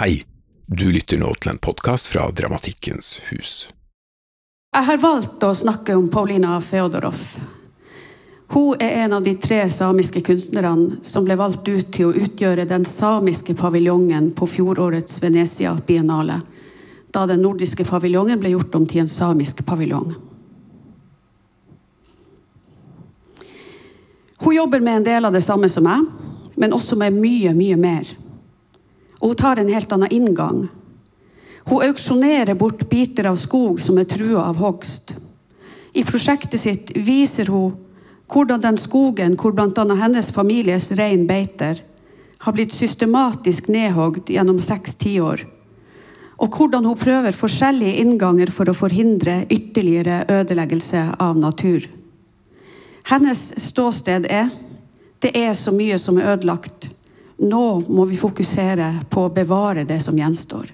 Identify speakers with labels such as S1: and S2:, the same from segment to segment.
S1: Hei, du lytter nå til en podkast fra Dramatikkens hus.
S2: Jeg har valgt å snakke om Paulina Feodorov. Hun er en av de tre samiske kunstnerne som ble valgt ut til å utgjøre den samiske paviljongen på fjorårets Venezia Biennale, da den nordiske paviljongen ble gjort om til en samisk paviljong. Hun jobber med en del av det samme som meg, men også med mye, mye mer. Og hun tar en helt annen inngang. Hun auksjonerer bort biter av skog som er trua av hogst. I prosjektet sitt viser hun hvordan den skogen hvor bl.a. hennes families rein beiter, har blitt systematisk nedhogd gjennom seks tiår. Og hvordan hun prøver forskjellige innganger for å forhindre ytterligere ødeleggelse av natur. Hennes ståsted er det er så mye som er ødelagt. Nå må vi fokusere på å bevare det som gjenstår.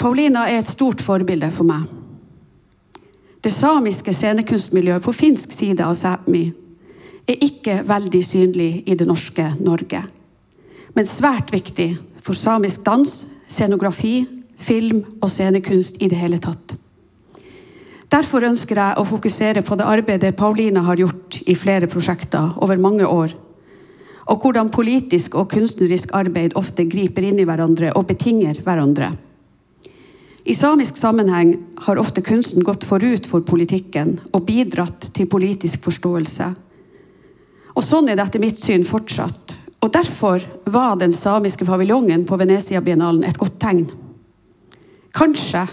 S2: Paulina er et stort forbilde for meg. Det samiske scenekunstmiljøet på finsk side av Sápmi er ikke veldig synlig i det norske Norge, men svært viktig for samisk dans, scenografi, film og scenekunst i det hele tatt. Derfor ønsker jeg å fokusere på det arbeidet Paulina har gjort i flere prosjekter over mange år og hvordan politisk og kunstnerisk arbeid ofte griper inn i hverandre og betinger hverandre. I samisk sammenheng har ofte kunsten gått forut for politikken og bidratt til politisk forståelse. Og sånn er det etter mitt syn fortsatt. Og derfor var den samiske paviljongen på Venezia-biennalen et godt tegn. Kanskje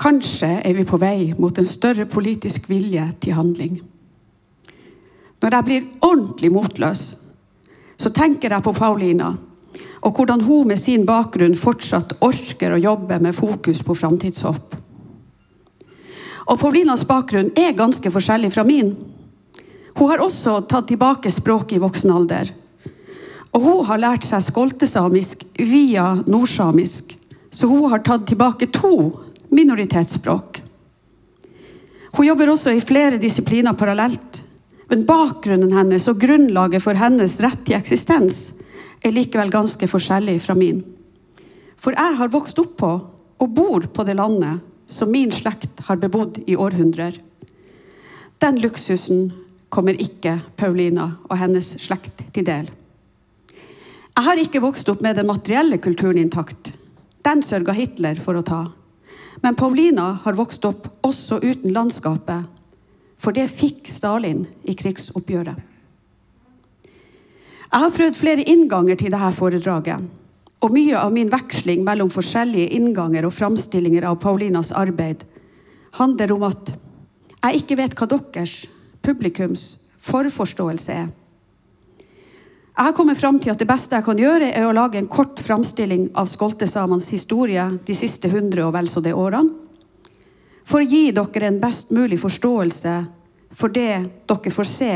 S2: Kanskje er vi på vei mot en større politisk vilje til handling. Når jeg blir ordentlig motløs, så tenker jeg på Paulina og hvordan hun med sin bakgrunn fortsatt orker å jobbe med fokus på framtidshåp. Og Paulinas bakgrunn er ganske forskjellig fra min. Hun har også tatt tilbake språket i voksen alder. Og hun har lært seg skoltesamisk via nordsamisk, så hun har tatt tilbake to minoritetsspråk. Hun jobber også i flere disipliner parallelt. Men bakgrunnen hennes og grunnlaget for hennes rett til eksistens er likevel ganske forskjellig fra min. For jeg har vokst opp på og bor på det landet som min slekt har bebodd i århundrer. Den luksusen kommer ikke Paulina og hennes slekt til del. Jeg har ikke vokst opp med den materielle kulturen intakt. Den sørga Hitler for å ta. Men Paulina har vokst opp også uten landskapet for det fikk Stalin i krigsoppgjøret. Jeg har prøvd flere innganger til dette foredraget. Og mye av min veksling mellom forskjellige innganger og framstillinger av Paulinas arbeid handler om at jeg ikke vet hva deres, publikums, forforståelse er. Jeg har kommet fram til at det beste jeg kan gjøre, er å lage en kort framstilling av skoltesamenes historie de siste hundre og vel så det årene for å gi dere en best mulig forståelse for det dere får se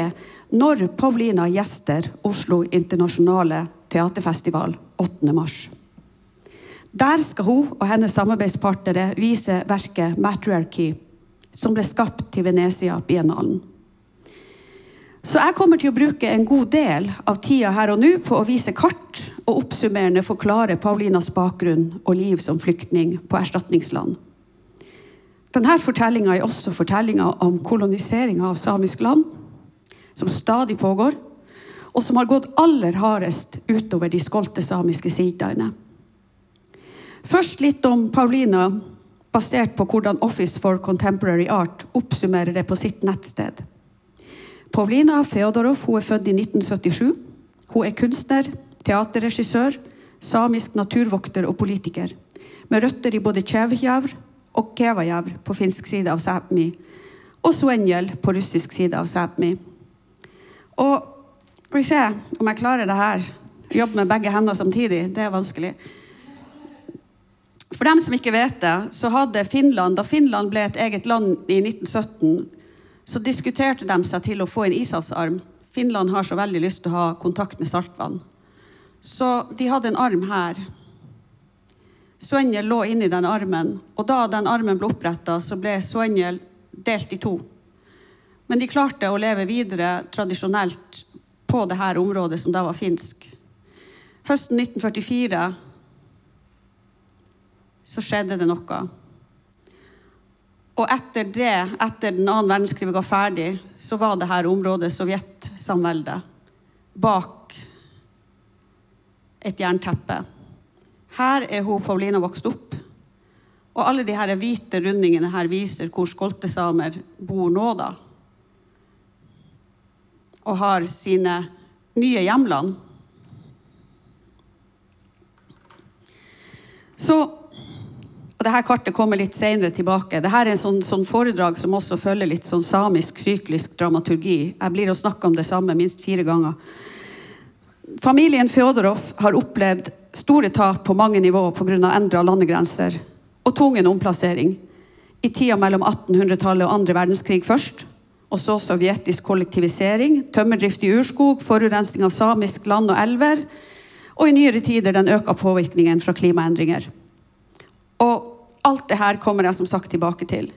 S2: når Paulina gjester Oslo internasjonale teaterfestival 8. mars. Der skal hun og hennes samarbeidspartnere vise verket 'Matriarchy', som ble skapt til Venezia-biennalen. Så jeg kommer til å bruke en god del av tida her og nå på å vise kart og oppsummerende forklare Paulinas bakgrunn og liv som flyktning på erstatningsland. Denne fortellinga er også fortellinga om koloniseringa av samisk land, som stadig pågår, og som har gått aller hardest utover de skolte samiske sidaene. Først litt om Paulina, basert på hvordan Office for Contemporary Art oppsummerer det på sitt nettsted. Paulina Feodorov hun er født i 1977. Hun er kunstner, teaterregissør, samisk naturvokter og politiker. Med røtter i både Tsjevjavr og Kevajavr på finsk side av Sápmi, og Suenjel på russisk side av Sápmi. Og skal vi se om jeg klarer det her. Jobbe med begge hender samtidig. Det er vanskelig. For dem som ikke vet det, så hadde Finland, da Finland ble et eget land i 1917, så diskuterte de seg til å få en ishavsarm. Finland har så veldig lyst til å ha kontakt med saltvann. Så de hadde en arm her Svenjel lå inni den armen, og da den armen ble oppretta, så ble Suenjel delt i to. Men de klarte å leve videre tradisjonelt på det her området som da var finsk. Høsten 1944 så skjedde det noe. Og etter det, etter den annen verdenskrig var ferdig, så var det her området Sovjetsamveldet bak et jernteppe. Her er hun Paulina vokst opp. Og alle de her hvite rundingene her viser hvor skoltesamer bor nå, da. Og har sine nye hjemland. Så og Dette kartet kommer litt senere tilbake. Dette er en sånn, sånn, foredrag som også følger litt sånn samisk syklisk dramaturgi. Jeg blir å snakke om det samme minst fire ganger. Familien Fjodorov har opplevd store tap på mange nivåer pga. endra landegrenser og tvungen omplassering. I tida mellom 1800-tallet og andre verdenskrig først. Og så sovjetisk kollektivisering, tømmerdrift i urskog, forurensning av samisk land og elver. Og i nyere tider den øka påvirkningen fra klimaendringer. Og Alt det her kommer jeg som sagt tilbake til.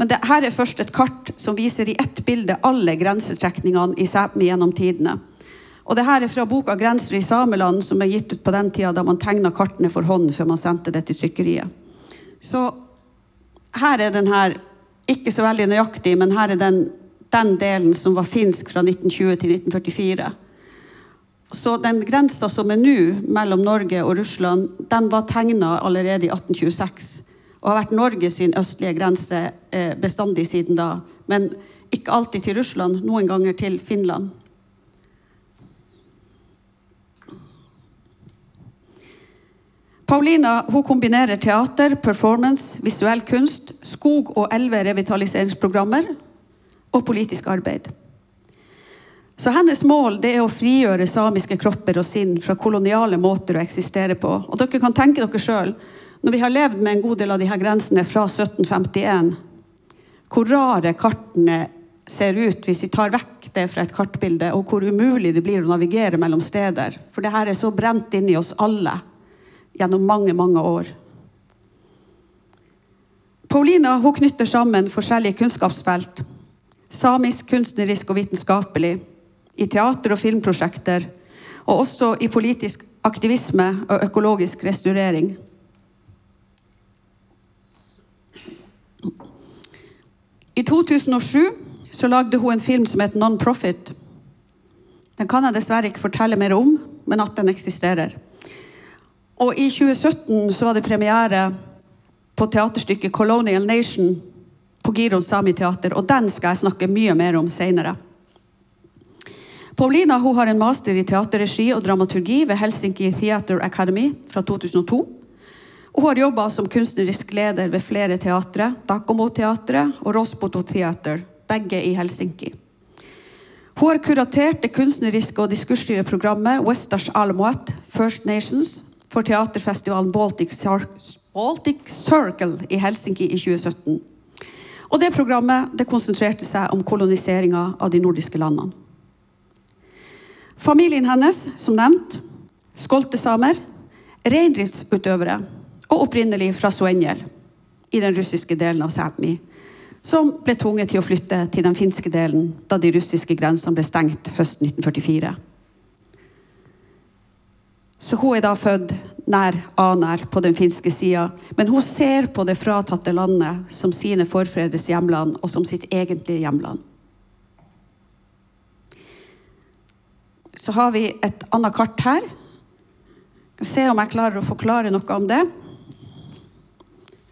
S2: Men det her er først et kart som viser i ett bilde alle grensetrekningene i Sápmi gjennom tidene. Og det her er fra boka 'Grenser i sameland', som er gitt ut på den tida da man tegna kartene for hånd før man sendte det til sykkeriet. Så her er den her ikke så veldig nøyaktig, men her er den, den delen som var finsk fra 1920 til 1944. Så den grensa som er nå mellom Norge og Russland, den var tegna allerede i 1826 og har vært Norges østlige grense eh, bestandig siden da. Men ikke alltid til Russland, noen ganger til Finland. Paulina hun kombinerer teater, performance, visuell kunst, skog- og elverevitaliseringsprogrammer og politisk arbeid. Så Hennes mål er å frigjøre samiske kropper og sinn fra koloniale måter å eksistere på. Og dere kan tenke dere selv, når vi har levd med en god del av de her grensene fra 1751, hvor rare kartene ser ut hvis vi tar vekk det fra et kartbilde, og hvor umulig det blir å navigere mellom steder. For det her er så brent inn i oss alle gjennom mange, mange år. Paulina hun knytter sammen forskjellige kunnskapsfelt. Samisk, kunstnerisk og vitenskapelig. I teater- og filmprosjekter. Og også i politisk aktivisme og økologisk restaurering. I 2007 så lagde hun en film som het Non-Profit. Den kan jeg dessverre ikke fortelle mer om, men at den eksisterer. Og i 2017 så var det premiere på teaterstykket 'Colonial Nation' på Giron Sami Teater, og den skal jeg snakke mye mer om senere. Paulina hun har en master i teaterregi og dramaturgi ved Helsinki Theater Academy fra 2002. Hun har jobba som kunstnerisk leder ved flere teatre, Dakomo-teatret og Rospoto Theater, begge i Helsinki. Hun har kuratert det kunstneriske og diskursive programmet Westers Almoat First Nations for teaterfestivalen Baltic, Baltic Circle i Helsinki i 2017. Og det programmet det konsentrerte seg om koloniseringa av de nordiske landene. Familien hennes, som nevnt, skoltesamer, reindriftsutøvere og opprinnelig fra Suenjel i den russiske delen av Sápmi, som ble tvunget til å flytte til den finske delen da de russiske grensene ble stengt høsten 1944. Så hun er da født nær Anær på den finske sida, men hun ser på det fratatte landet som sine forfedres hjemland og som sitt egentlige hjemland. Så har vi et annet kart her. Jeg skal se om jeg klarer å forklare noe om det.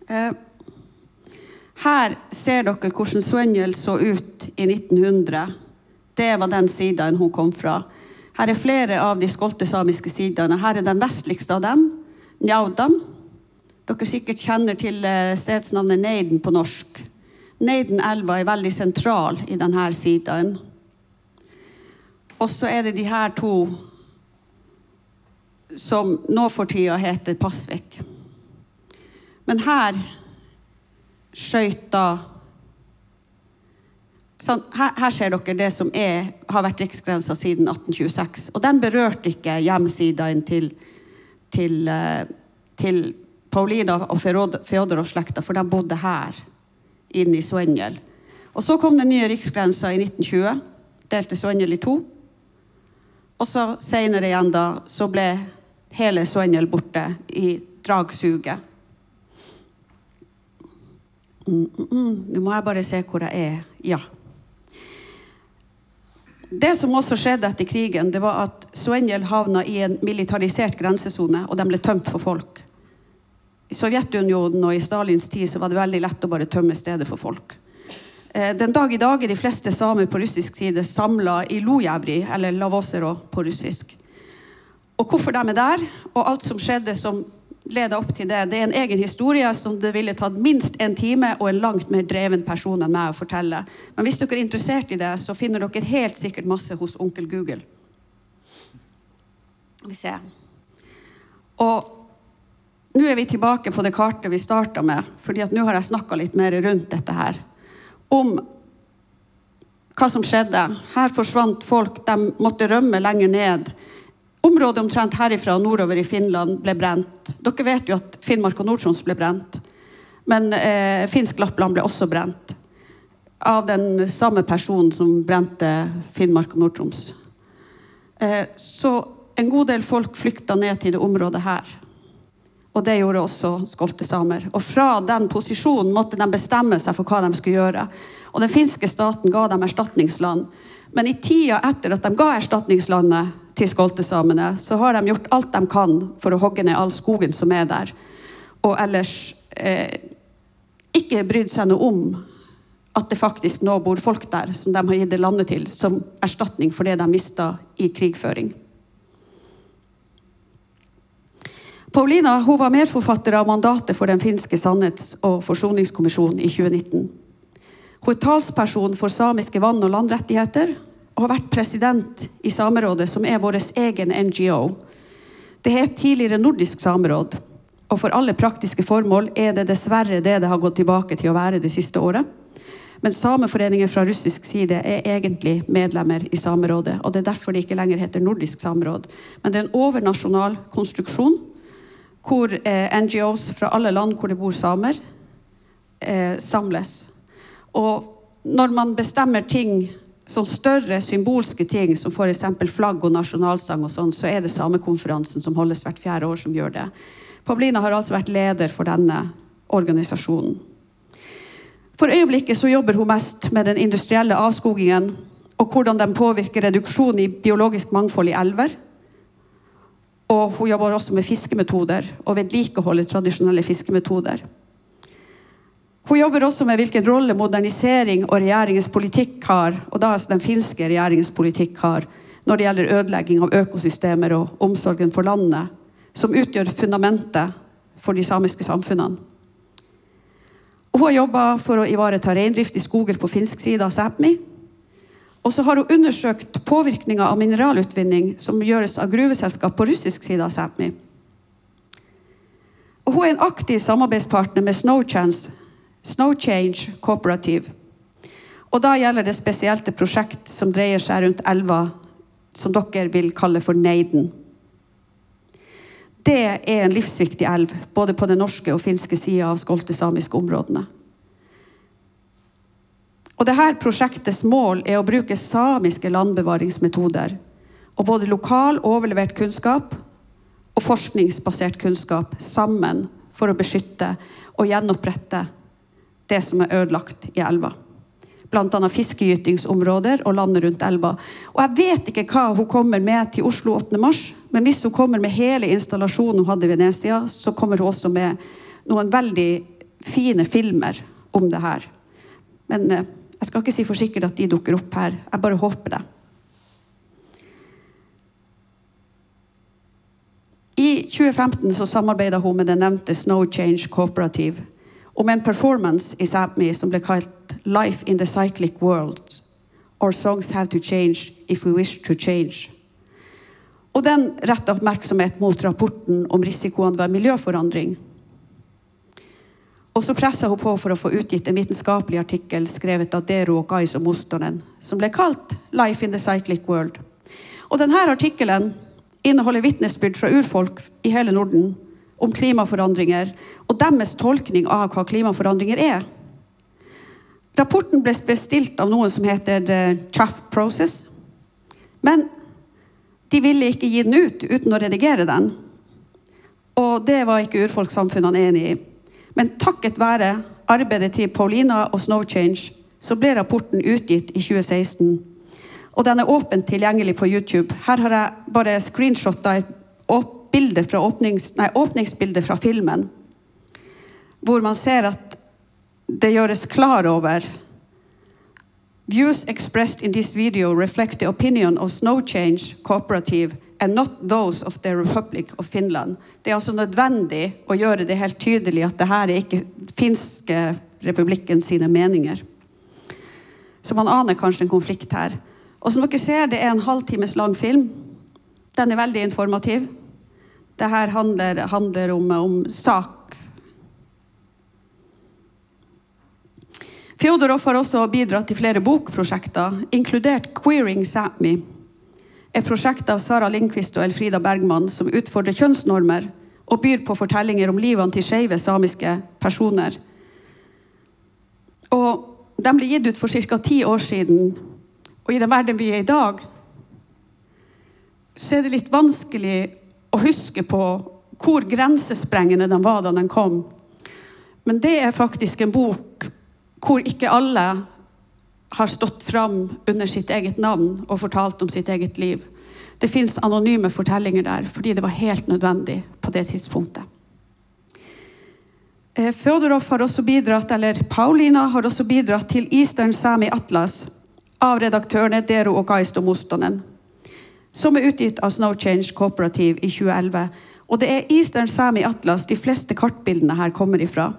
S2: Eh, her ser dere hvordan Suenjel så ut i 1900. Det var den siden hun kom fra. Her er flere av de skolte samiske sidene. Her er den vestligste av dem, Njaudam. Dere sikkert kjenner til eh, stedsnavnet Neiden på norsk. Neiden-elva er veldig sentral i denne siden. Og så er det de her to som nå for tida heter Pasvik. Men her skøyta sånn, her, her, ser dere det som er, har vært riksgrensa siden 1826. Og den berørte ikke hjemsidene til, til, eh, til Paulina og Feodorov-slekta, for de bodde her, inne i Svenjel. Og så kom den nye riksgrensa i 1920. Delte Svenjel i to. Og så seinere igjen, da, så ble hele Svendel borte i dragsuget. Mm, mm, mm. Nå må jeg bare se hvor jeg er. Ja. Det som også skjedde etter krigen, det var at Suenjel havna i en militarisert grensesone, og de ble tømt for folk. I Sovjetunionen og i Stalins tid så var det veldig lett å bare tømme stedet for folk. Eh, den dag i dag er de fleste samer på russisk side samla i Lojevri, eller Lavosero på russisk. Og hvorfor de er der, og alt som skjedde som leda opp til det, det er en egen historie som det ville tatt minst en time og en langt mer dreven person enn meg å fortelle. Men hvis dere er interessert i det, så finner dere helt sikkert masse hos onkel Google. Vi ser. Og nå er vi tilbake på det kartet vi starta med, fordi at nå har jeg snakka litt mer rundt dette her. Om hva som skjedde. Her forsvant folk. De måtte rømme lenger ned. Området omtrent herifra og nordover i Finland ble brent. Dere vet jo at Finnmark og Nord-Troms ble brent. Men eh, finsk Lappland ble også brent. Av den samme personen som brente Finnmark og Nord-Troms. Eh, så en god del folk flykta ned til det området her. Og det gjorde også skoltesamer. Og fra den posisjonen måtte de bestemme seg for hva de skulle gjøre. Og den finske staten ga dem erstatningsland. Men i tida etter at de ga erstatningslandet til skoltesamene, så har de gjort alt de kan for å hogge ned all skogen som er der. Og ellers eh, ikke brydd seg noe om at det faktisk nå bor folk der som de har gitt det landet til, som erstatning for det de mista i krigføring. Paulina hun var medforfatter av mandatet for den finske sannhets- og forsoningskommisjonen i 2019. Hun er talsperson for samiske vann- og landrettigheter og har vært president i Samerådet, som er vår egen NGO. Det het tidligere Nordisk sameråd, og for alle praktiske formål er det dessverre det det har gått tilbake til å være det siste året. Men sameforeninger fra russisk side er egentlig medlemmer i Samerådet. og Det er derfor det ikke lenger heter Nordisk sameråd. Men det er en overnasjonal konstruksjon hvor eh, NGOs fra alle land hvor det bor samer, eh, samles. Og når man bestemmer ting som større symbolske ting, som f.eks. flagg og nasjonalsang, og sånn, så er det Samekonferansen som holdes hvert fjerde år, som gjør det. Pablina har altså vært leder for denne organisasjonen. For øyeblikket så jobber hun mest med den industrielle avskogingen og hvordan den påvirker reduksjon i biologisk mangfold i elver og hun jobber også med fiskemetoder og vedlikeholder tradisjonelle fiskemetoder. Hun jobber også med hvilken rolle modernisering og regjeringens politikk har, og da altså den finske regjeringens politikk har, når det gjelder ødelegging av økosystemer og omsorgen for landet, som utgjør fundamentet for de samiske samfunnene. Og hun har jobba for å ivareta reindrift i skoger på finsk side av Sápmi, og så har hun undersøkt påvirkninga av mineralutvinning som gjøres av gruveselskap på russisk side av Sápmi. Og hun er en aktiv samarbeidspartner med Snowchance, Snow Change Cooperative. Og da gjelder det spesielt et prosjekt som dreier seg rundt elva som dere vil kalle for Neiden. Det er en livsviktig elv både på den norske og finske sida av skoltesamiske områdene. Og dette Prosjektets mål er å bruke samiske landbevaringsmetoder og både lokal overlevert kunnskap og forskningsbasert kunnskap sammen for å beskytte og gjenopprette det som er ødelagt i elva. Bl.a. fiskegytingsområder og landet rundt elva. Og Jeg vet ikke hva hun kommer med til Oslo 8. mars, men hvis hun kommer med hele installasjonen hun hadde i Venezia, så kommer hun også med noen veldig fine filmer om det her. Men eh, jeg skal ikke si for sikkert at de dukker opp her. Jeg bare håper det. I 2015 så samarbeida hun med den nevnte Snow Change Cooperative om en performance i Sápmi som ble kalt 'Life in the Cyclic World'. Our songs have to change if we wish to change. Og den retta oppmerksomhet mot rapporten om risikoene ved miljøforandring. Og så pressa hun på for å få utgitt en vitenskapelig artikkel skrevet av Dero og Guys og Mostonen, som ble kalt 'Life in the Cyclic World'. Og denne artikkelen inneholder vitnesbyrd fra urfolk i hele Norden om klimaforandringer og deres tolkning av hva klimaforandringer er. Rapporten ble bestilt av noen som heter The Chaff Process. Men De ville ikke gi den ut uten å redigere den. Og det var ikke urfolkssamfunnene enig i. Men takket være arbeidet til Paulina og Snow Change så ble rapporten utgitt i 2016. Og den er åpent tilgjengelig på YouTube. Her har jeg bare screenshotta et bilde fra åpnings, nei, åpningsbildet fra filmen. Hvor man ser at det gjøres klar over Views expressed in this video reflect the opinion of Snow Change Cooperative and not those of the Republic of Finland. Det er altså nødvendig å gjøre det helt tydelig at dette er ikke finske republikken sine meninger. Så man aner kanskje en konflikt her. Og som dere ser, det er en halvtimes lang film. Den er veldig informativ. Dette handler, handler om, om sak Fjodorov har også bidratt til flere bokprosjekter, inkludert Queering Sápmi, et prosjektet av Sara Lindqvist og Elfrida Bergman som utfordrer kjønnsnormer og byr på fortellinger om livene til skeive samiske personer. Og De ble gitt ut for ca. ti år siden, og i den verden vi er i dag, så er det litt vanskelig å huske på hvor grensesprengende den var da den kom. Men det er faktisk en bok hvor ikke alle har stått fram under sitt eget navn og fortalt om sitt eget liv. Det fins anonyme fortellinger der fordi det var helt nødvendig på det tidspunktet. Eh, Fjodorov har også bidratt, eller Paulina har også bidratt til Eastern Sami Atlas av redaktørene Dero og Gaisto Mostonen, som er utgitt av Snow Change Cooperative i 2011. Og det er Eastern Sami Atlas de fleste kartbildene her kommer ifra.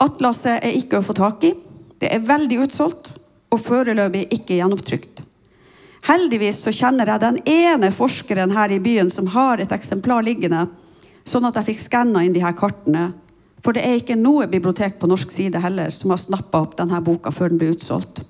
S2: Atlaset er ikke å få tak i. Det er veldig utsolgt og foreløpig ikke gjennomtrykt. Heldigvis så kjenner jeg den ene forskeren her i byen som har et eksemplar liggende, sånn at jeg fikk skanna inn de her kartene. For det er ikke noe bibliotek på norsk side heller som har snappa opp denne boka før den ble utsolgt.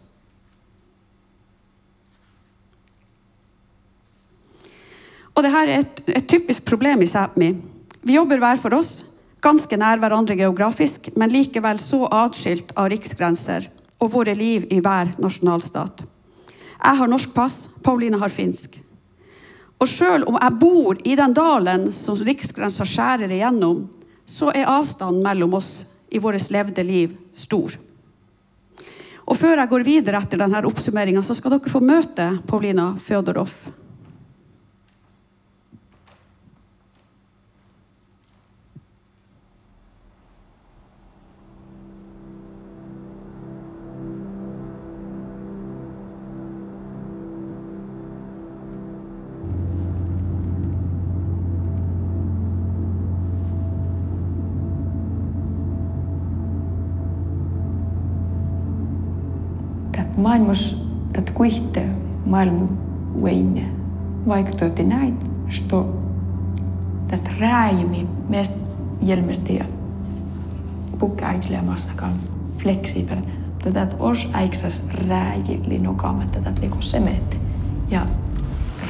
S2: Og dette er et, et typisk problem i Sápmi. Vi jobber hver for oss, ganske nær hverandre geografisk, men likevel så atskilt av riksgrenser og våre liv i hver nasjonalstat. Jeg har norsk pass, Pauline har finsk. Og sjøl om jeg bor i den dalen som riksgrensa skjærer igjennom, så er avstanden mellom oss i vårt levde liv stor. Og før jeg går videre etter denne oppsummeringa, skal dere få møte Paulina Fjodorov.
S3: kuihte maailman veinne, vaikka te näit, että tätä räämi mest hjälmesti ja pukka äitilemassakaan fleksibel. Tätä os äiksas rääjili nokaamme tätä liiku semet. Ja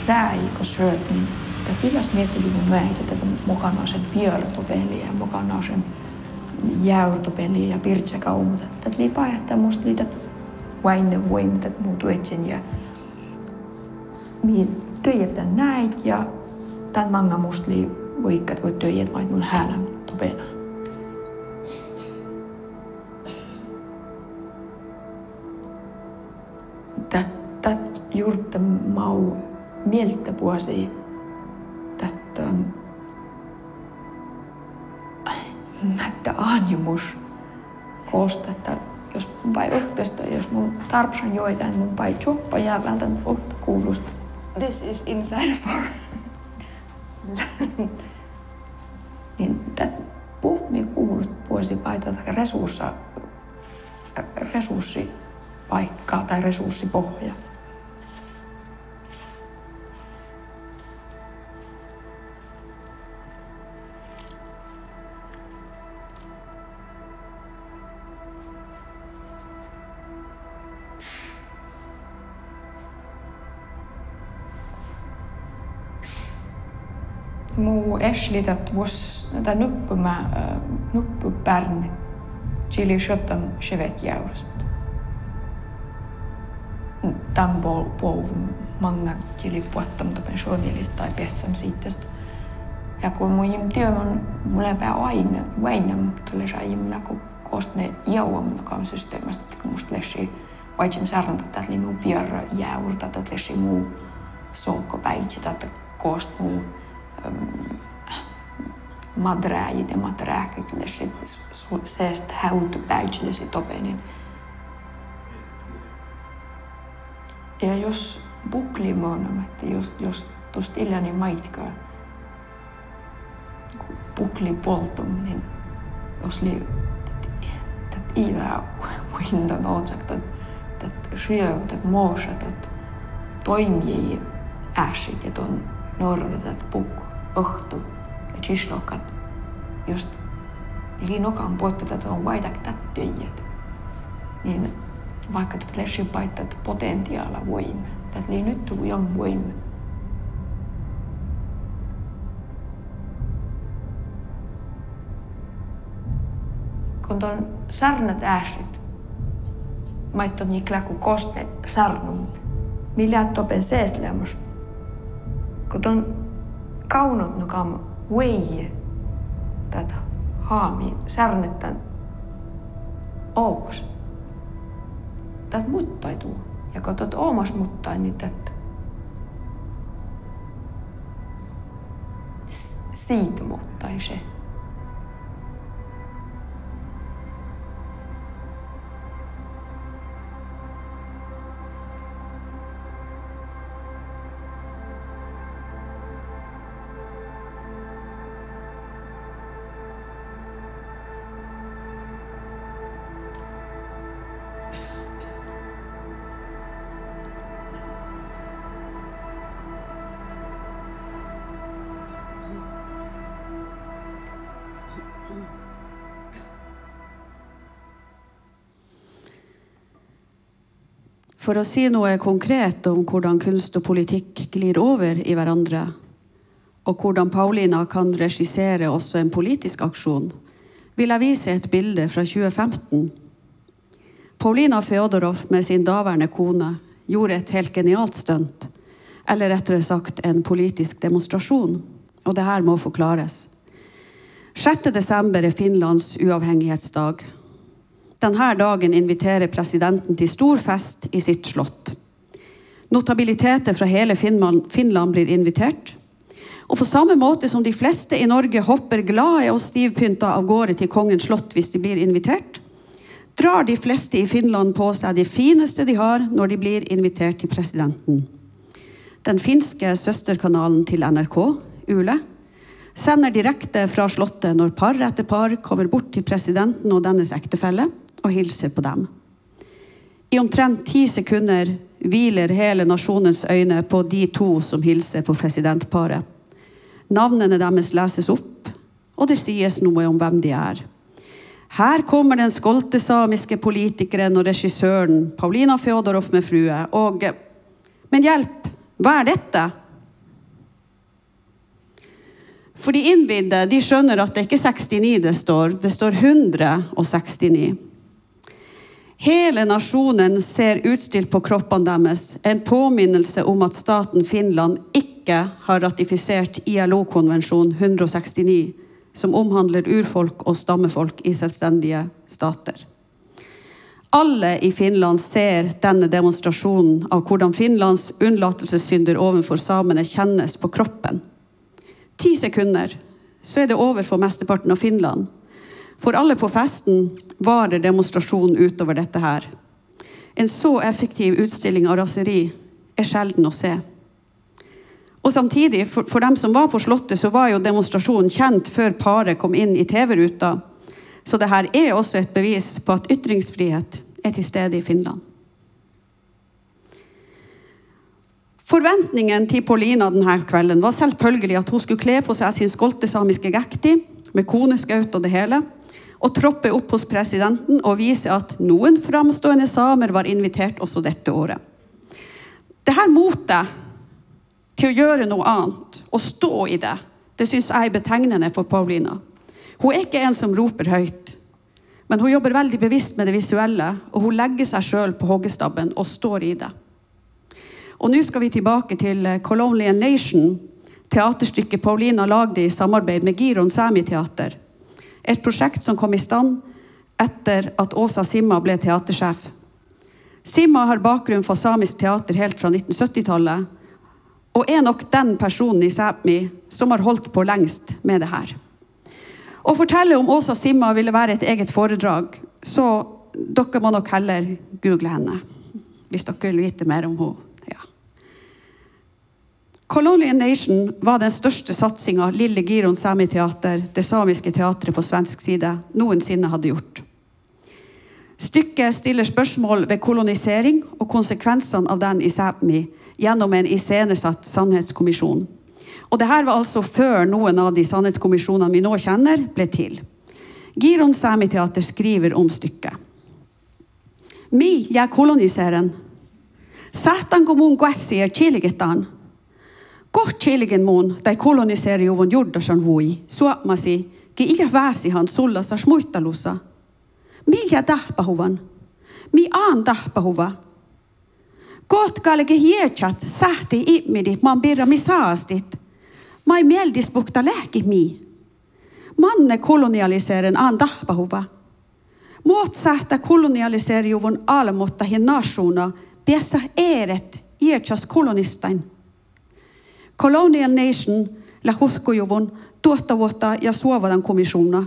S3: rääji, kun syöt, niin tätä pilas miettii mun väitä, että mukana sen viertopeliä ja mukana sen jäyrtopeliä ja pirtsäkaumut. Tätä liipaa, että musta liitat vain voimat, että muutuetsen ja mihin työjätän näin ja tämän manga musli voikat voi työjät vain mun häällä tupena. Tätä juurta mau mieltä puhasi, ähm, että näitä anjumus koostetta jos mun pai jos mun tarpsan joitain, mun pai choppa ja vältän kuulusta.
S4: This is inside for...
S3: niin tät puhmi kuulut vuosi paita resurssa, resurssipaikkaa tai resurssipohjaa. Ashley that was, that nuppuma, äh, nuppupärn Chili 17-21-jäurista. Mm, tämän puolun många Chili puhuttamta pensionilista tai piehtsam siitästä. Ja kun mun jim työmän, mulle pää aina, väinä, mutta lähes aina, kun kostne systeemästä, että kun musta läsi vaitsin sarnata, että niin muu pyörä jäurta, että läsi muu solkopäitsi, että kost muu madräid ja madrää kõik need shit, mis sellest häud päitsinesid openin. Ja jos buklimon, että jos, jos tuosta iljani maitkaan, kun bukli poltuminen, jos li, että iivää uildan otsak, että syövät, että moosat, että toimii äsit, että on nordat, että buk õhtu ja tšišlokat jos linokan potkata on vaitakta niin vaikka tätä lessi paittat potentiaala voimme, tätä ei nyt tuu jom voimme. Kun on sarnat ääsit, maitto niin kuin koste sarnum, niin millä topen seeslemus. Kun on kaunot nukam veijät, tätä haami, särnettä oukos. Tät muttaituu. Ja kun tot oomas muttain, niin tät siitä muttai se.
S2: For å si noe konkret om hvordan kunst og politikk glir over i hverandre, og hvordan Paulina kan regissere også en politisk aksjon, vil jeg vise et bilde fra 2015. Paulina Feodorov med sin daværende kone gjorde et helt genialt stunt. Eller rettere sagt en politisk demonstrasjon. Og det her må forklares. 6. desember er Finlands uavhengighetsdag. Denne dagen inviterer presidenten til stor fest i sitt slott. Notabiliteter fra hele Finland, blir invitert. Og på samme måte som de fleste i Norge hopper glade og stivpynta av gårde til kongens slott hvis de blir invitert, drar de fleste i Finland på seg det fineste de har når de blir invitert til presidenten. Den finske søsterkanalen til NRK, Ule, sender direkte fra slottet når par etter par kommer bort til presidenten og dennes ektefelle og hilser på dem. I omtrent ti sekunder hviler hele nasjonens øyne på de to som hilser på presidentparet. Navnene deres leses opp, og det sies noe om hvem de er. Her kommer den skolte samiske politikeren og regissøren Paulina Fjodorov med frue, og Men hjelp, hva er dette? For de innvidde de skjønner at det ikke er 69 det står, det står 169. Hele nasjonen ser utstilt på kroppene deres en påminnelse om at staten Finland ikke har ratifisert ILO-konvensjon 169, som omhandler urfolk og stammefolk i selvstendige stater. Alle i Finland ser denne demonstrasjonen av hvordan Finlands unnlatelsessynder overfor samene kjennes på kroppen. Ti sekunder, så er det over for mesteparten av Finland. For alle på festen var det demonstrasjon utover dette her. En så effektiv utstilling av raseri er sjelden å se. Og samtidig, for, for dem som var på Slottet, så var jo demonstrasjonen kjent før paret kom inn i TV-ruta. Så det her er også et bevis på at ytringsfrihet er til stede i Finland. Forventningen til Paulina denne kvelden var selvfølgelig at hun skulle kle på seg sin skolte samiske gekti med koneskaut og det hele, og troppe opp hos presidenten og vise at noen framstående samer var invitert også dette året. Dette motet til å gjøre noe annet og stå i det, det syns jeg er betegnende for Paulina. Hun er ikke en som roper høyt, men hun jobber veldig bevisst med det visuelle, og hun legger seg sjøl på hoggestabben og står i det. Og nå skal vi tilbake til Colonial Nation, teaterstykket Paulina lagde i samarbeid med Giron Sami Teater. Et prosjekt som kom i stand etter at Åsa Simma ble teatersjef. Simma har bakgrunn for samisk teater helt fra 1970-tallet, og er nok den personen i Sápmi som har holdt på lengst med det her. Å fortelle om Åsa Simma ville være et eget foredrag, så dere må nok heller google henne. Hvis dere vil vite mer om henne. Colonial Nation var den største satsinga Lille Giron Sami Teater, det samiske teatret på svensk side, noensinne hadde gjort. Stykket stiller spørsmål ved kolonisering og konsekvensene av den i Sápmi gjennom en iscenesatt sannhetskommisjon. Og det her var altså før noen av de sannhetskommisjonene vi nå kjenner, ble til. Giron Sami Teater skriver om stykket. Mi jeg koloniseren. Sætan gomun gwessi er chiligetan. Kohtchiligen muun tai koloniseeriuvun juddasan vui, suomasi, ki ikä väsihan sullassa smuittalussa. Mikä tahpahuvan? Mi aan tahpahuva? Kohtkalke hietsat sähti immidi man birrami saastit. Mai lähki mi, Manne kolonialiseeren aan tahpahuva. Muot sähtä kolonialiseeriuvun almottahin nasuuna piässä eeret, ietsas kolonistain. Colonial Nation la huhkujuvun tuottavuutta ja suovadan komissuna.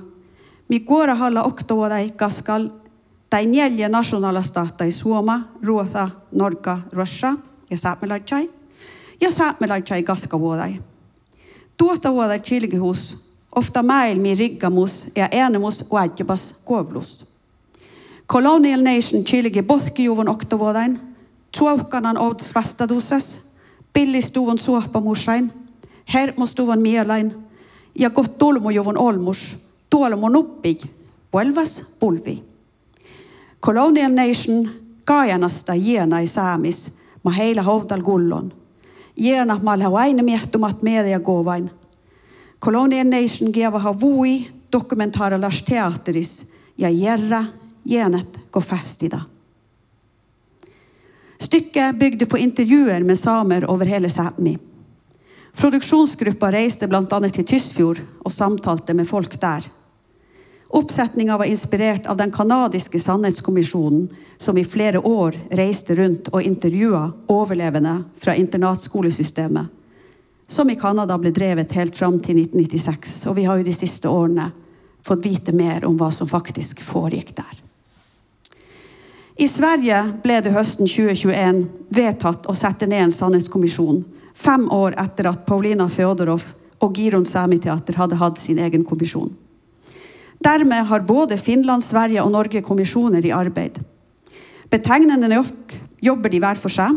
S2: Mi kuorahalla oktovuodai kaskal tai neljä nationalistahtai Suoma, Ruotha, Norka, Russia ja Saamelaitsai ja Saamelaitsai kaskavuodai. Tuottavuodai chilgihus ofta maailmi riggamus ja äänemus uadjabas kuoblus. Colonial Nation chilgi bothkijuvun oktovuodain, tuokkanan Pillistä tuon suohpamussain, hermos tuon mielain ja koht tulmu juvon olmus, tuolmo nuppi, puelvas pulvi. Colonial Nation kaajanasta jienai saamis, ma heila hovdal gullon. Jiena malha vain miehtumat mediagovain. Colonial Nation gevaha vui dokumentaarilas teatteris ja järra jienet go festida. Stykket bygde på intervjuer med samer over hele Sápmi. Produksjonsgruppa reiste bl.a. til Tysfjord og samtalte med folk der. Oppsetninga var inspirert av den kanadiske sannhetskommisjonen som i flere år reiste rundt og intervjua overlevende fra internatskolesystemet, som i Canada ble drevet helt fram til 1996. Og vi har jo de siste årene fått vite mer om hva som faktisk foregikk der. I Sverige ble det høsten 2021 vedtatt å sette ned en sannhetskommisjon, fem år etter at Paulina Feodorov og Giron Sami Teater hadde hatt sin egen kommisjon. Dermed har både Finland, Sverige og Norge kommisjoner i arbeid. Betegnende nok jobber de hver for seg,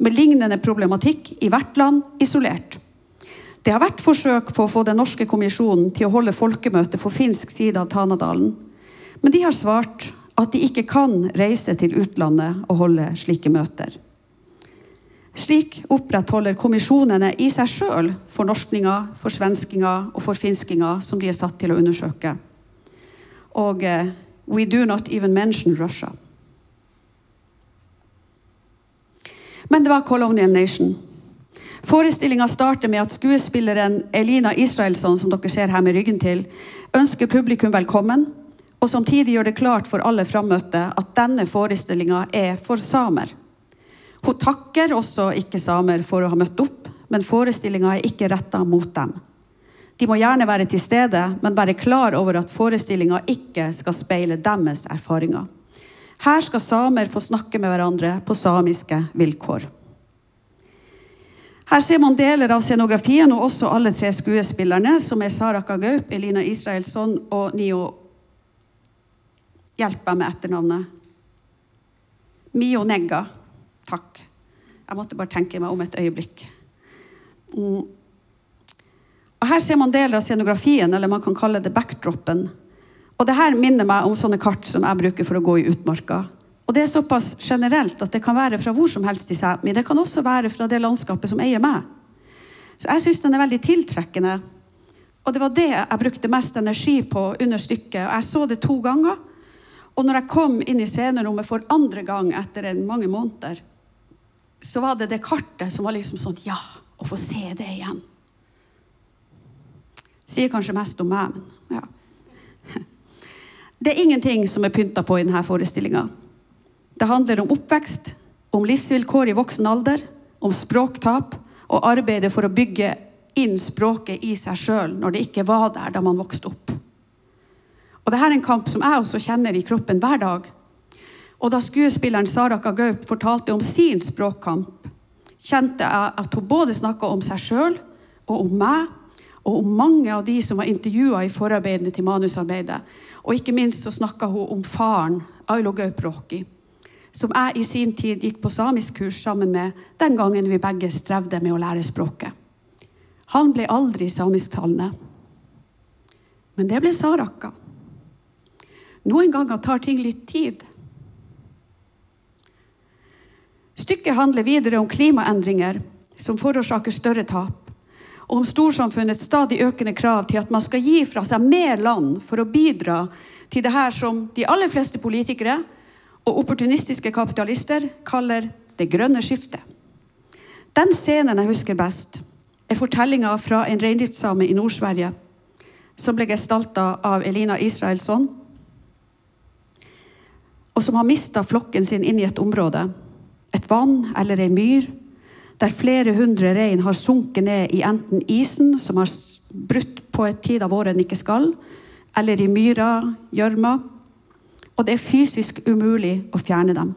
S2: med lignende problematikk i hvert land isolert. Det har vært forsøk på å få den norske kommisjonen til å holde folkemøte på finsk side av Tanadalen, men de har svart at de ikke kan reise til utlandet og holde slike møter. Slik opprettholder kommisjonene i seg sjøl fornorskninga, forsvenskinga og forfinskinga som de er satt til å undersøke. Og uh, we do not even mention Russia. Men det var Colonial Nation. Forestillinga starter med at skuespilleren Elina Israelsson, som dere ser her med ryggen til, ønsker publikum velkommen, og samtidig gjør det klart for alle frammøtte at denne forestillinga er for samer. Hun takker også ikke-samer for å ha møtt opp, men forestillinga er ikke retta mot dem. De må gjerne være til stede, men være klar over at forestillinga ikke skal speile deres erfaringer. Her skal samer få snakke med hverandre på samiske vilkår. Her ser man deler av scenografien og også alle tre skuespillerne, som er Sara Kagaup, Elina Israelsson og Nio Hjelp meg med etternavnet. Mio Negga. Takk. Jeg måtte bare tenke meg om et øyeblikk. Mm. Og Her ser man deler av scenografien, eller man kan kalle det backdropen. Og det her minner meg om sånne kart som jeg bruker for å gå i utmarka. Og det er såpass generelt at det kan være fra hvor som helst i Sápmi. Det kan også være fra det landskapet som eier meg. Så jeg syns den er veldig tiltrekkende. Og det var det jeg brukte mest energi på under stykket. Og jeg så det to ganger. Og når jeg kom inn i scenerommet for andre gang etter mange måneder, så var det det kartet som var liksom sånn Ja, å få se det igjen. Sier kanskje mest om meg, men ja. Det er ingenting som er pynta på i denne forestillinga. Det handler om oppvekst, om livsvilkår i voksen alder, om språktap og arbeidet for å bygge inn språket i seg sjøl når det ikke var der da man vokste opp. Og Dette er en kamp som jeg også kjenner i kroppen hver dag. Og da skuespilleren Sara Kagaup fortalte om sin språkkamp, kjente jeg at hun både snakka om seg sjøl og om meg, og om mange av de som var intervjua i forarbeidene til manusarbeidet. Og ikke minst så snakka hun om faren, Ailo Gaup-Råki, som jeg i sin tid gikk på samiskkurs sammen med den gangen vi begge strevde med å lære språket. Han ble aldri samisktalende. Men det ble Saraka. Noen ganger tar ting litt tid. Stykket handler videre om klimaendringer som forårsaker større tap, og om storsamfunnets stadig økende krav til at man skal gi fra seg mer land for å bidra til det her som de aller fleste politikere og opportunistiske kapitalister kaller det grønne skiftet. Den scenen jeg husker best, er fortellinga fra en reindriftssame i Nord-Sverige som ble gestalta av Elina Israelsson, og som har mista flokken sin inn i et område, et vann eller ei myr, der flere hundre rein har sunket ned i enten isen, som har brutt på et tid av året den ikke skal, eller i myra, gjørma. Og det er fysisk umulig å fjerne dem.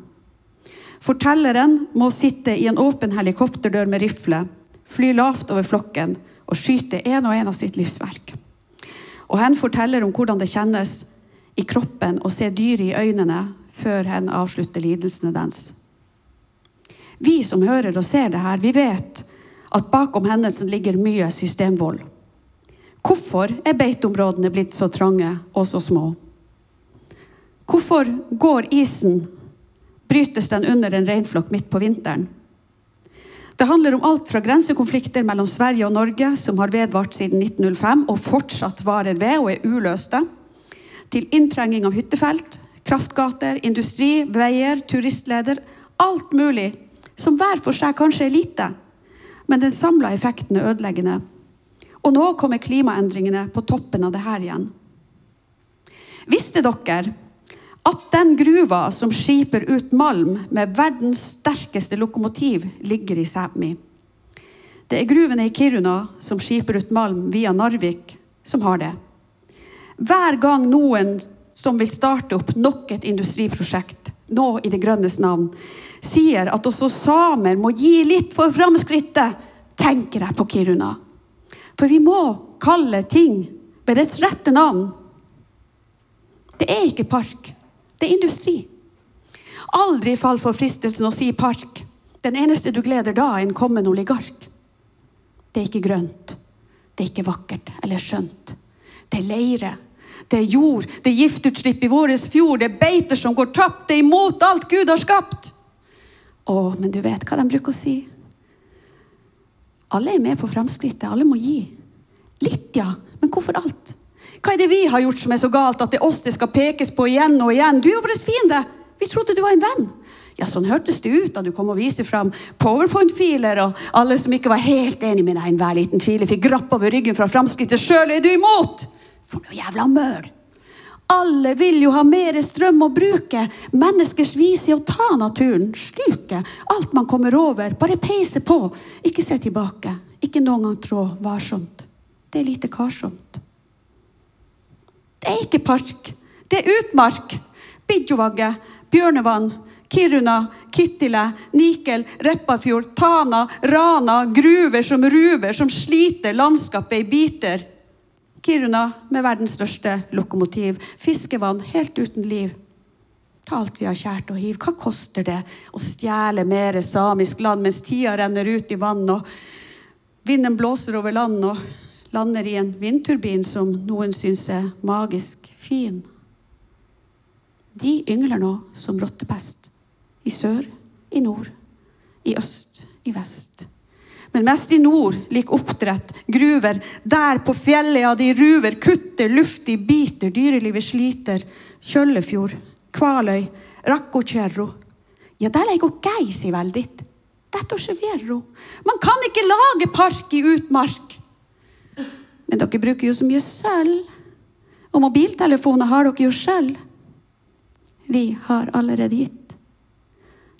S2: Fortelleren må sitte i en åpen helikopterdør med rifle, fly lavt over flokken og skyte en og en av sitt livsverk. Og hen forteller om hvordan det kjennes i kroppen å se dyret i øynene før hen avslutter lidelsene dens. Vi som hører og ser det her, vi vet at bakom hendelsen ligger mye systemvold. Hvorfor er beiteområdene blitt så trange og så små? Hvorfor går isen, brytes den under en reinflokk midt på vinteren? Det handler om alt fra grensekonflikter mellom Sverige og Norge, som har vedvart siden 1905 og fortsatt varer ved og er uløste, til inntrenging av hyttefelt, kraftgater, industri, veier, turistleder. Alt mulig som hver for seg kanskje er lite, men den samla effekten er ødeleggende. Og nå kommer klimaendringene på toppen av det her igjen. Visste dere at den gruva som skiper ut malm med verdens sterkeste lokomotiv, ligger i Sæpmi? Det er gruvene i Kiruna som skiper ut malm via Narvik, som har det. Hver gang noen som vil starte opp nok et industriprosjekt, nå i det grønnes navn, sier at også samer må gi litt for framskrittet, tenker jeg på Kiruna. For vi må kalle ting ved dets rette navn. Det er ikke park, det er industri. Aldri fall for fristelsen å si park. Den eneste du gleder da, er en kommende oligark. Det er ikke grønt, det er ikke vakkert eller skjønt. Det er leire, det er jord, det er giftutslipp i vår fjord, det er beiter som går tapt, det er imot alt Gud har skapt. Å, men du vet hva de bruker å si? Alle er med på framskrittet, alle må gi. Litt, ja, men hvorfor alt? Hva er det vi har gjort som er så galt at det er oss det skal pekes på igjen og igjen? Du er vår fiende! Vi trodde du var en venn. Ja, Sånn hørtes det ut da du kom og viste fram powerpoint-filer, og alle som ikke var helt enig med deg, enhver liten tviler, fikk grapp over ryggen fra framskrittet. Sjøl er du imot! For noe jævla møl! Alle vil jo ha mer strøm å bruke. Menneskers vis i å ta naturen, sluke alt man kommer over. Bare peise på. Ikke se tilbake. Ikke noen gang trå varsomt. Det er lite karsomt. Det er ikke park. Det er utmark. Bidjovagge, Bjørnevann, Kiruna, Kittile, Nikel, Repparfjord, Tana, Rana. Gruver som ruver, som sliter landskapet i biter. Kiruna med verdens største lokomotiv. Fiskevann helt uten liv. Ta alt vi har kjært og hiv. Hva koster det å stjele mer samisk land mens tida renner ut i vann og vinden blåser over land og lander i en vindturbin som noen syns er magisk fin? De yngler nå som rottepest. I sør, i nord, i øst, i vest. Men mest i nord lik oppdrett, gruver. Der på fjellet, ja, de ruver, kutter, luftig, biter, dyrelivet sliter. Kjøllefjord, Kvaløy, Rakkokjerro. Ja, der ligger geis i veldig. Dette er vero. Man kan ikke lage park i utmark. Men dere bruker jo så mye sølv. Og mobiltelefoner har dere jo sjøl. Vi har allerede gitt.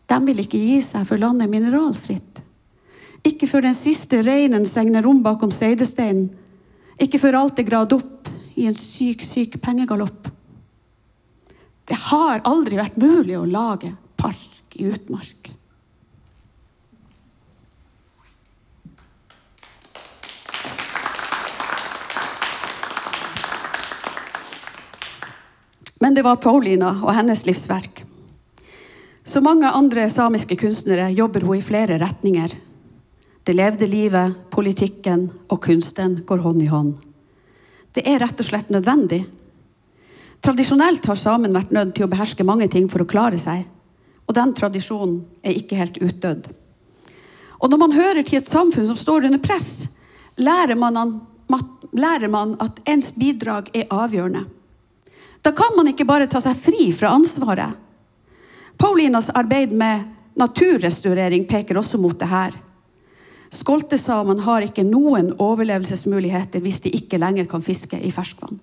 S2: De vil ikke gi seg for landet er mineralfritt. Ikke før den siste reinen segner om bakom seidesteinen. Ikke før alt er gradd opp i en syk, syk pengegalopp. Det har aldri vært mulig å lage park i utmark. Men det var Paulina og hennes livsverk. Som mange andre samiske kunstnere jobber hun i flere retninger. Det levde livet, politikken og kunsten går hånd i hånd. Det er rett og slett nødvendig. Tradisjonelt har samen vært nødt til å beherske mange ting for å klare seg. Og den tradisjonen er ikke helt utdødd. Og når man hører til et samfunn som står under press, lærer man, lærer man at ens bidrag er avgjørende. Da kan man ikke bare ta seg fri fra ansvaret. Paulinas arbeid med naturrestaurering peker også mot det her. Skoltesamene har ikke noen overlevelsesmuligheter hvis de ikke lenger kan fiske i ferskvann.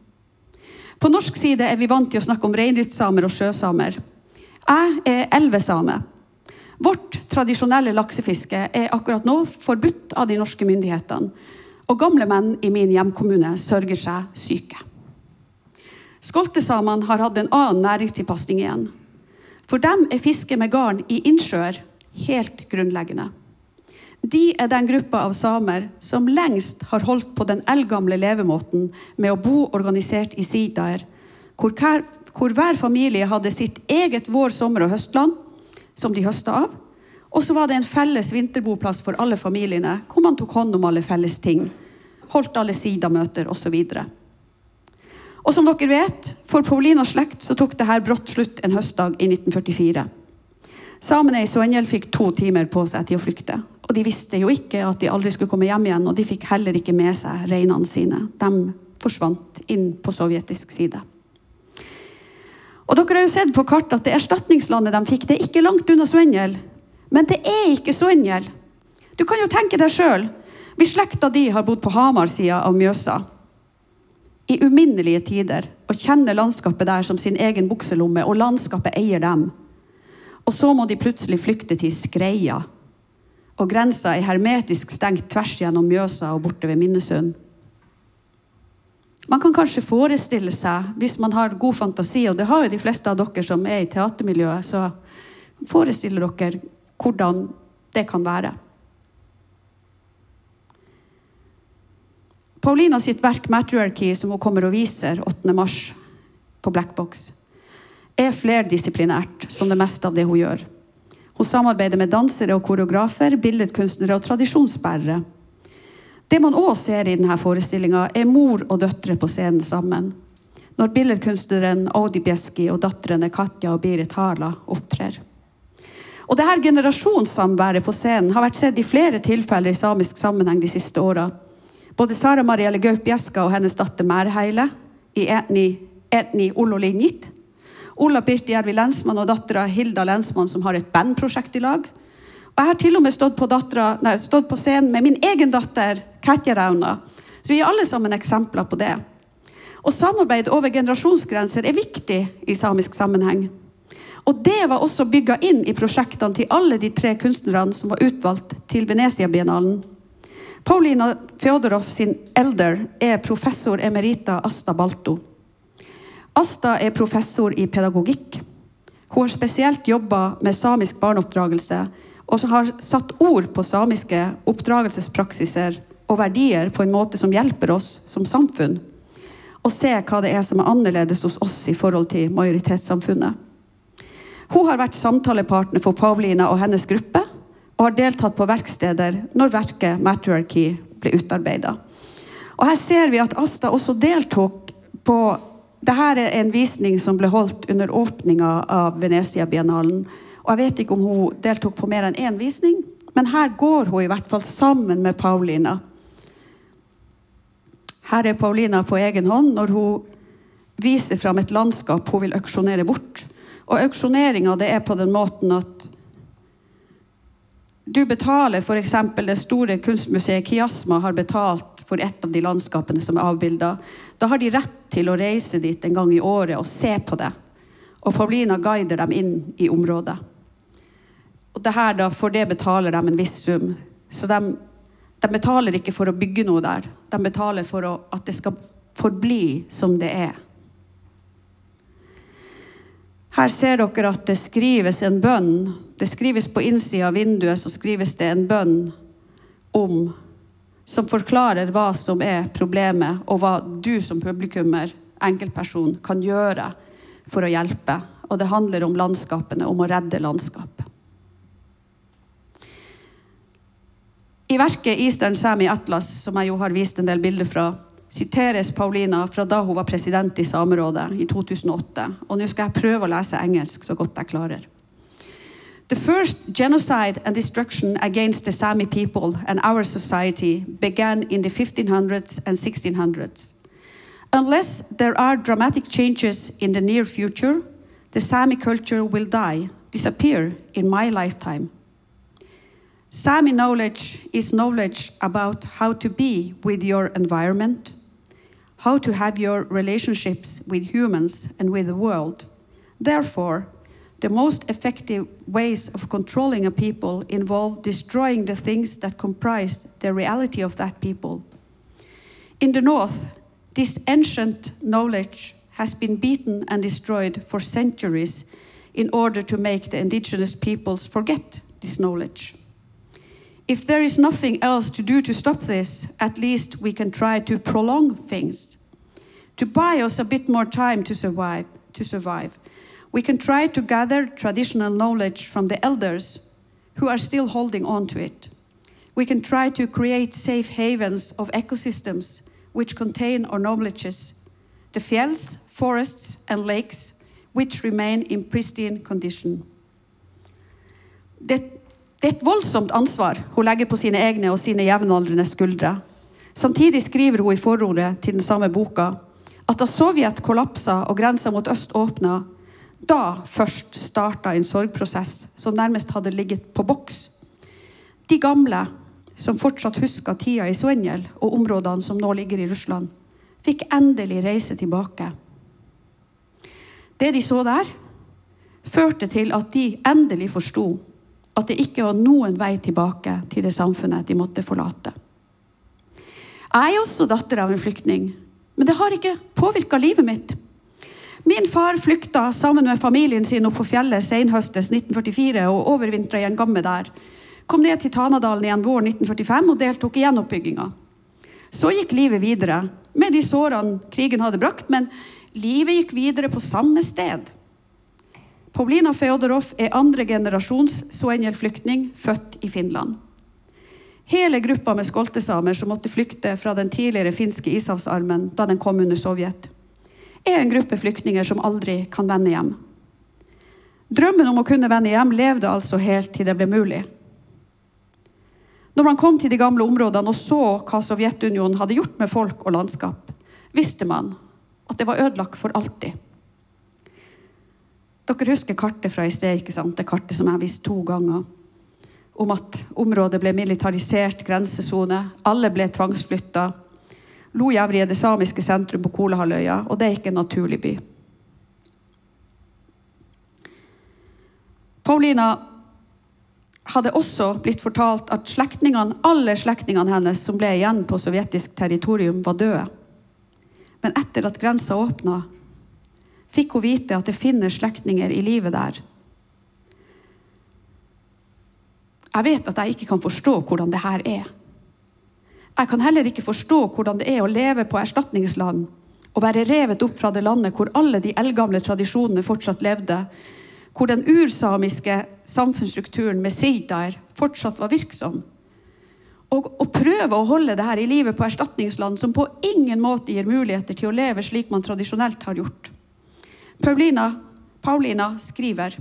S2: På norsk side er vi vant til å snakke om reindriftssamer og sjøsamer. Jeg er elvesame. Vårt tradisjonelle laksefiske er akkurat nå forbudt av de norske myndighetene. Og gamle menn i min hjemkommune sørger seg syke. Skoltesamene har hatt en annen næringstilpasning igjen. For dem er fiske med garn i innsjøer helt grunnleggende. De er den gruppa av samer som lengst har holdt på den eldgamle levemåten med å bo organisert i sidaer, hvor, hvor hver familie hadde sitt eget vår-, sommer- og høstland som de høsta av. Og så var det en felles vinterboplass for alle familiene, hvor man tok hånd om alle felles ting. Holdt alle sidamøter osv. Og som dere vet, for Paulinas slekt så tok det her brått slutt en høstdag i 1944. Samene i Soenjel fikk to timer på seg til å flykte. Og de visste jo ikke at de aldri skulle komme hjem igjen, og de fikk heller ikke med seg reinene sine. De forsvant inn på sovjetisk side. Og Dere har jo sett på kartet at det erstatningslandet de fikk, det er ikke langt unna Svenjel. Men det er ikke Svenjel. Du kan jo tenke deg sjøl. Hvis slekta di har bodd på Hamar-sida av Mjøsa i uminnelige tider og kjenner landskapet der som sin egen bukselomme, og landskapet eier dem, og så må de plutselig flykte til Skreia og grensa er hermetisk stengt tvers gjennom Mjøsa og borte ved Minnesund. Man kan kanskje forestille seg, hvis man har god fantasi, og det har jo de fleste av dere som er i teatermiljøet, så forestiller dere hvordan det kan være. Paulina sitt verk 'Matriarchy', som hun kommer og viser 8.3 på Blackbox, er flerdisiplinært, som det meste av det hun gjør. Hun samarbeider med dansere og koreografer, billedkunstnere og tradisjonsbærere. Det man òg ser i denne forestillinga, er mor og døtre på scenen sammen. Når billedkunstneren Audi Bieski og datterne Katja og Birit Harla opptrer. Og det her Generasjonssamværet på scenen har vært sett i flere tilfeller i samisk sammenheng de siste åra. Både Sara Marielle Gaup Bjeska og hennes datter Mærheile i Etni, etni Ololinjit Ola Pirti Ervi Lensmann og dattera Hilda Lensmann, som har et bandprosjekt i lag. Og jeg har til og med stått på, nei, stått på scenen med min egen datter, Katja Rauna. Så vi er alle sammen eksempler på det. Og samarbeid over generasjonsgrenser er viktig i samisk sammenheng. Og det var også bygga inn i prosjektene til alle de tre kunstnerne som var utvalgt til Venezia-biennalen. Paulina Fjodorov sin elder er professor emerita Asta Balto. Asta er professor i pedagogikk. Hun har spesielt jobba med samisk barneoppdragelse og har satt ord på samiske oppdragelsespraksiser og verdier på en måte som hjelper oss som samfunn å se hva det er som er annerledes hos oss i forhold til majoritetssamfunnet. Hun har vært samtalepartner for Pavlina og hennes gruppe og har deltatt på verksteder når verket 'Matriarchy' ble utarbeida. Her ser vi at Asta også deltok på dette er en visning som ble holdt under åpninga av Venezia-biennalen. Og jeg vet ikke om hun deltok på mer enn én visning, men her går hun i hvert fall sammen med Paulina. Her er Paulina på egen hånd når hun viser fram et landskap hun vil auksjonere bort. Og auksjoneringa er på den måten at du betaler f.eks. det store kunstmuseet Kiasma har betalt for et av de landskapene som er avbilda. Da har de rett til å reise dit en gang i året og se på det. Og Paulina guider dem inn i området. Og det her da, For det betaler de en viss sum. Så de, de betaler ikke for å bygge noe der. De betaler for å, at det skal forbli som det er. Her ser dere at det skrives en bønn. Det skrives på innsida av vinduet så skrives det en bønn om som forklarer hva som er problemet, og hva du som publikummer, enkeltperson, kan gjøre for å hjelpe. Og det handler om landskapene, om å redde landskapet. I verket 'Eastern Sami Atlas', som jeg jo har vist en del bilder fra, siteres Paulina fra da hun var president i Samerådet i 2008. Og nå skal jeg prøve å lese engelsk så godt jeg klarer. The first genocide and destruction against the Sami people and our society began in the 1500s and 1600s. Unless there are dramatic changes in the near future, the Sami culture will die, disappear in my lifetime. Sami knowledge is knowledge about how to be with your environment, how to have your relationships with humans and with the world. Therefore, the most effective ways of controlling a people involve destroying the things that comprise the reality of that people. In the North, this ancient knowledge has been beaten and destroyed for centuries in order to make the indigenous peoples forget this knowledge. If there is nothing else to do to stop this, at least we can try to prolong things, to buy us a bit more time to survive. To survive, we can try to gather traditional knowledge from the elders who are still holding on to it. We can try to create safe havens of ecosystems which contain our knowledges, the fjells, forests, and lakes, which remain in pristine condition. Det, det er et voldsomt ansvar hun legger på sine egne og sine jevnaldrende skuldre. Samtidig skriver hun i forordet til den samme boka at da Sovjet kollapsa og grensa mot øst åpna, da først starta en sorgprosess som nærmest hadde ligget på boks. De gamle, som fortsatt huska tida i Svenjel og områdene som nå ligger i Russland, fikk endelig reise tilbake. Det de så der, førte til at de endelig forsto at det ikke var noen vei tilbake til det samfunnet de måtte forlate. Jeg er også datter av en flyktning, men det har ikke påvirka livet mitt. Min far flykta sammen med familien sin opp på fjellet senhøstes 1944 og overvintra i en gamme der. Kom ned til Tanadalen igjen våren 1945 og deltok i gjenoppbygginga. Så gikk livet videre med de sårene krigen hadde brakt, men livet gikk videre på samme sted. Paulina Feodorov er andre generasjons Soenjel-flyktning, født i Finland. Hele gruppa med skoltesamer som måtte flykte fra den tidligere finske ishavsarmen da den kom under Sovjet, er en gruppe flyktninger som aldri kan vende hjem. Drømmen om å kunne vende hjem levde altså helt til det ble mulig. Når man kom til de gamle områdene og så hva Sovjetunionen hadde gjort med folk og landskap, visste man at det var ødelagt for alltid. Dere husker kartet fra i sted, ikke sant? det kartet som jeg viste to ganger. Om at området ble militarisert grensesone, alle ble tvangsflytta. Lojavri er det samiske sentrum på Kolahalvøya, og det er ikke en naturlig by. Paulina hadde også blitt fortalt at slektningene, alle slektningene hennes som ble igjen på sovjetisk territorium, var døde. Men etter at grensa åpna, fikk hun vite at det finnes slektninger i livet der. Jeg vet at jeg ikke kan forstå hvordan det her er. Jeg kan heller ikke forstå hvordan det er å leve på erstatningsland og være revet opp fra det landet hvor alle de eldgamle tradisjonene fortsatt levde, hvor den ursamiske samfunnsstrukturen med sidaer fortsatt var virksom. Og å prøve å holde det her i livet på erstatningsland som på ingen måte gir muligheter til å leve slik man tradisjonelt har gjort. Paulina, Paulina skriver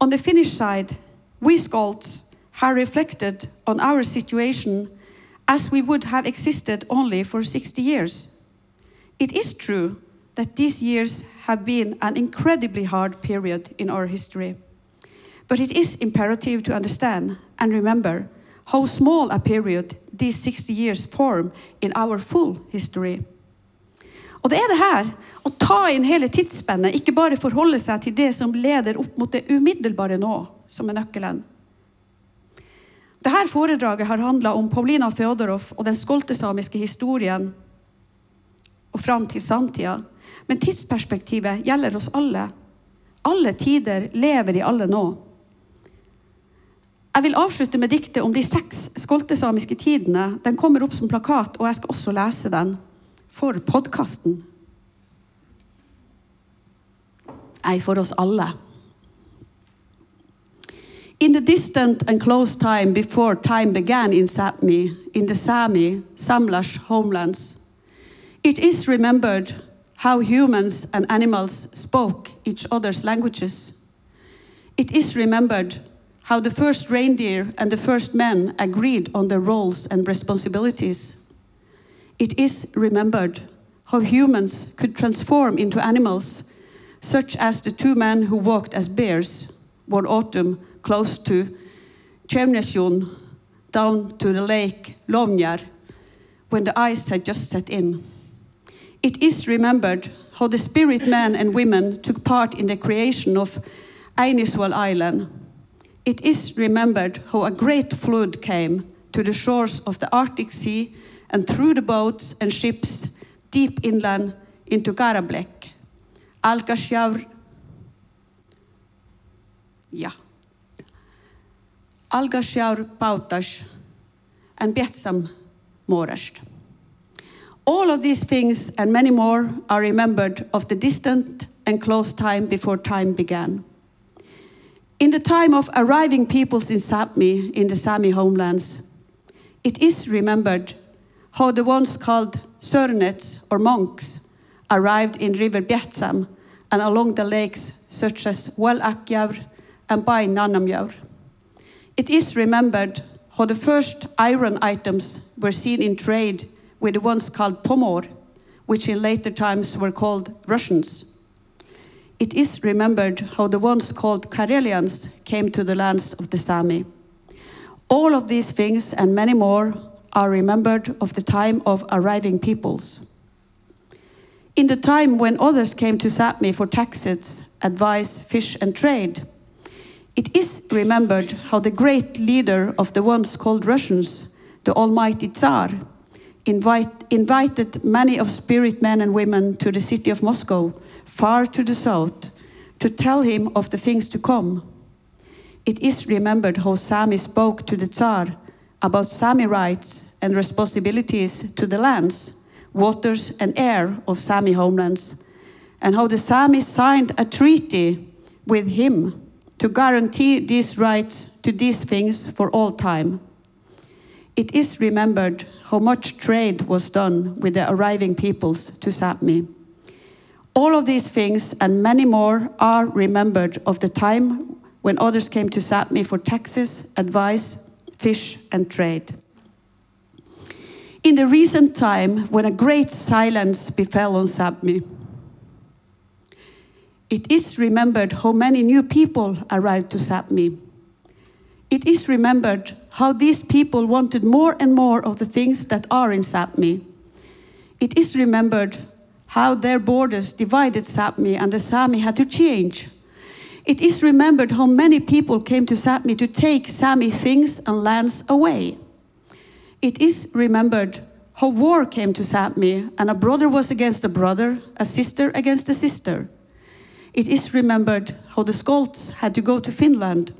S2: On the Finnish side, we Skalds have reflected on our situation as we would have existed only for 60 years. It is true that these years have been an incredibly hard period in our history. But it is imperative to understand and remember how small a period these 60 years form in our full history. Og det er det her, å ta inn hele tidsspennet, ikke bare forholde seg til det som leder opp mot det umiddelbare nå, som er nøkkelen. Dette foredraget har handla om Paulina Fjodorov og den skoltesamiske historien og fram til samtida. Men tidsperspektivet gjelder oss alle. Alle tider lever i alle nå. Jeg vil avslutte med diktet om de seks skoltesamiske tidene. Den kommer opp som plakat, og jeg skal også lese den for podkasten. Ei for oss alle. In the distant and close time before time began in Sápmi, in the Sami, Samlash homelands, it is remembered how humans and animals spoke each other's languages. It is remembered how the first reindeer and the first men agreed on their roles and responsibilities. It is remembered how humans could transform into animals, such as the two men who walked as bears one autumn close to Chernysjön down to the lake Lovnjar when the ice had just set in. It is remembered how the spirit men and women took part in the creation of Ainiswal Island. It is remembered how a great flood came to the shores of the Arctic Sea and through the boats and ships deep inland into Garablek, Alkasjavr, ja, Algasjaur Pautash, and Betsam Morest. All of these things and many more are remembered of the distant and close time before time began. In the time of arriving peoples in Sápmi, in the Sami homelands, it is remembered how the ones called Sörnets or monks arrived in River Bjetsam and along the lakes such as Welakjavr and Bai Nanamjavr. It is remembered how the first iron items were seen in trade with the ones called Pomor, which in later times were called Russians. It is remembered how the ones called Karelians came to the lands of the Sami. All of these things and many more are remembered of the time of arriving peoples. In the time when others came to Sapmi for taxes, advice, fish, and trade, it is remembered how the great leader of the once called Russians, the Almighty Tsar, invite, invited many of spirit men and women to the city of Moscow, far to the south, to tell him of the things to come. It is remembered how Sami spoke to the Tsar about Sami rights and responsibilities to the lands, waters, and air of Sami homelands, and how the Sami signed a treaty with him to guarantee these rights to these things for all time. It is remembered how much trade was done with the arriving peoples to Sapmi. All of these things and many more are remembered of the time when others came to Sapmi for taxes, advice, fish, and trade. In the recent time when a great silence befell on Sapmi, it is remembered how many new people arrived to Sapmi. It is remembered how these people wanted more and more of the things that are in Sapmi. It is remembered how their borders divided Sapmi and the Sami had to change. It is remembered how many people came to Sapmi to take Sami things and lands away. It is remembered how war came to Sapmi and a brother was against a brother, a sister against a sister. It is remembered how the Skolts had to go to Finland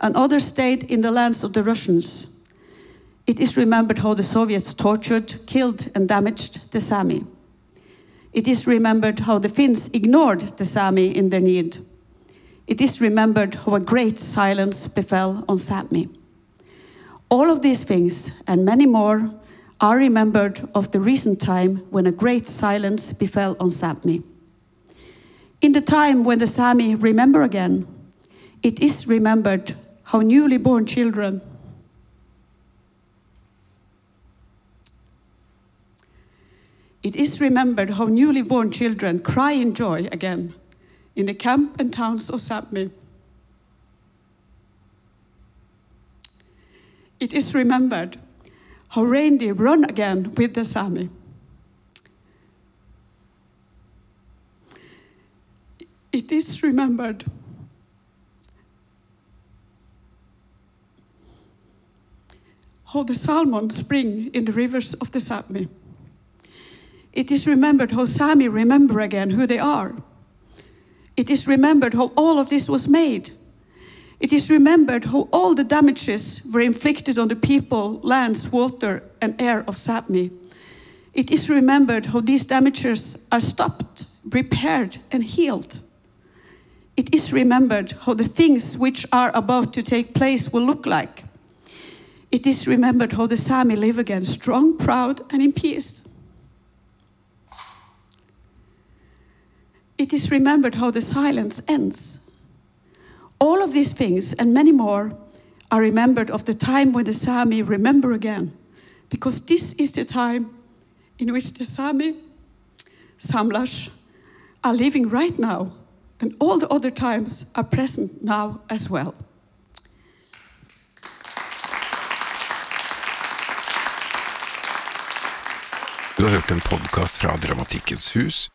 S2: and others stayed in the lands of the Russians. It is remembered how the Soviets tortured, killed, and damaged the Sami. It is remembered how the Finns ignored the Sami in their need. It is remembered how a great silence befell on Sapmi. All of these things and many more are remembered of the recent time when a great silence befell on Sapmi. In the time when the Sami remember again, it is remembered how newly born children It is remembered how newly born children cry in joy again in the camp and towns of Sapmi. It is remembered how reindeer run again with the Sami. It is remembered how the salmon spring in the rivers of the Sami. It is remembered how Sami remember again who they are. It is remembered how all of this was made. It is remembered how all the damages were inflicted on the people, lands, water, and air of Sapmi. It is remembered how these damages are stopped, repaired, and healed. It is remembered how the things which are about to take place will look like. It is remembered how the Sami live again, strong, proud, and in peace. It is remembered how the silence ends. All of these things and many more are remembered of the time when the Sami remember again, because this is the time in which the Sami, Samlash, are living right now, and all the other times are present now as well.
S1: Du har hørt en podkast fra Dramatikkens hus.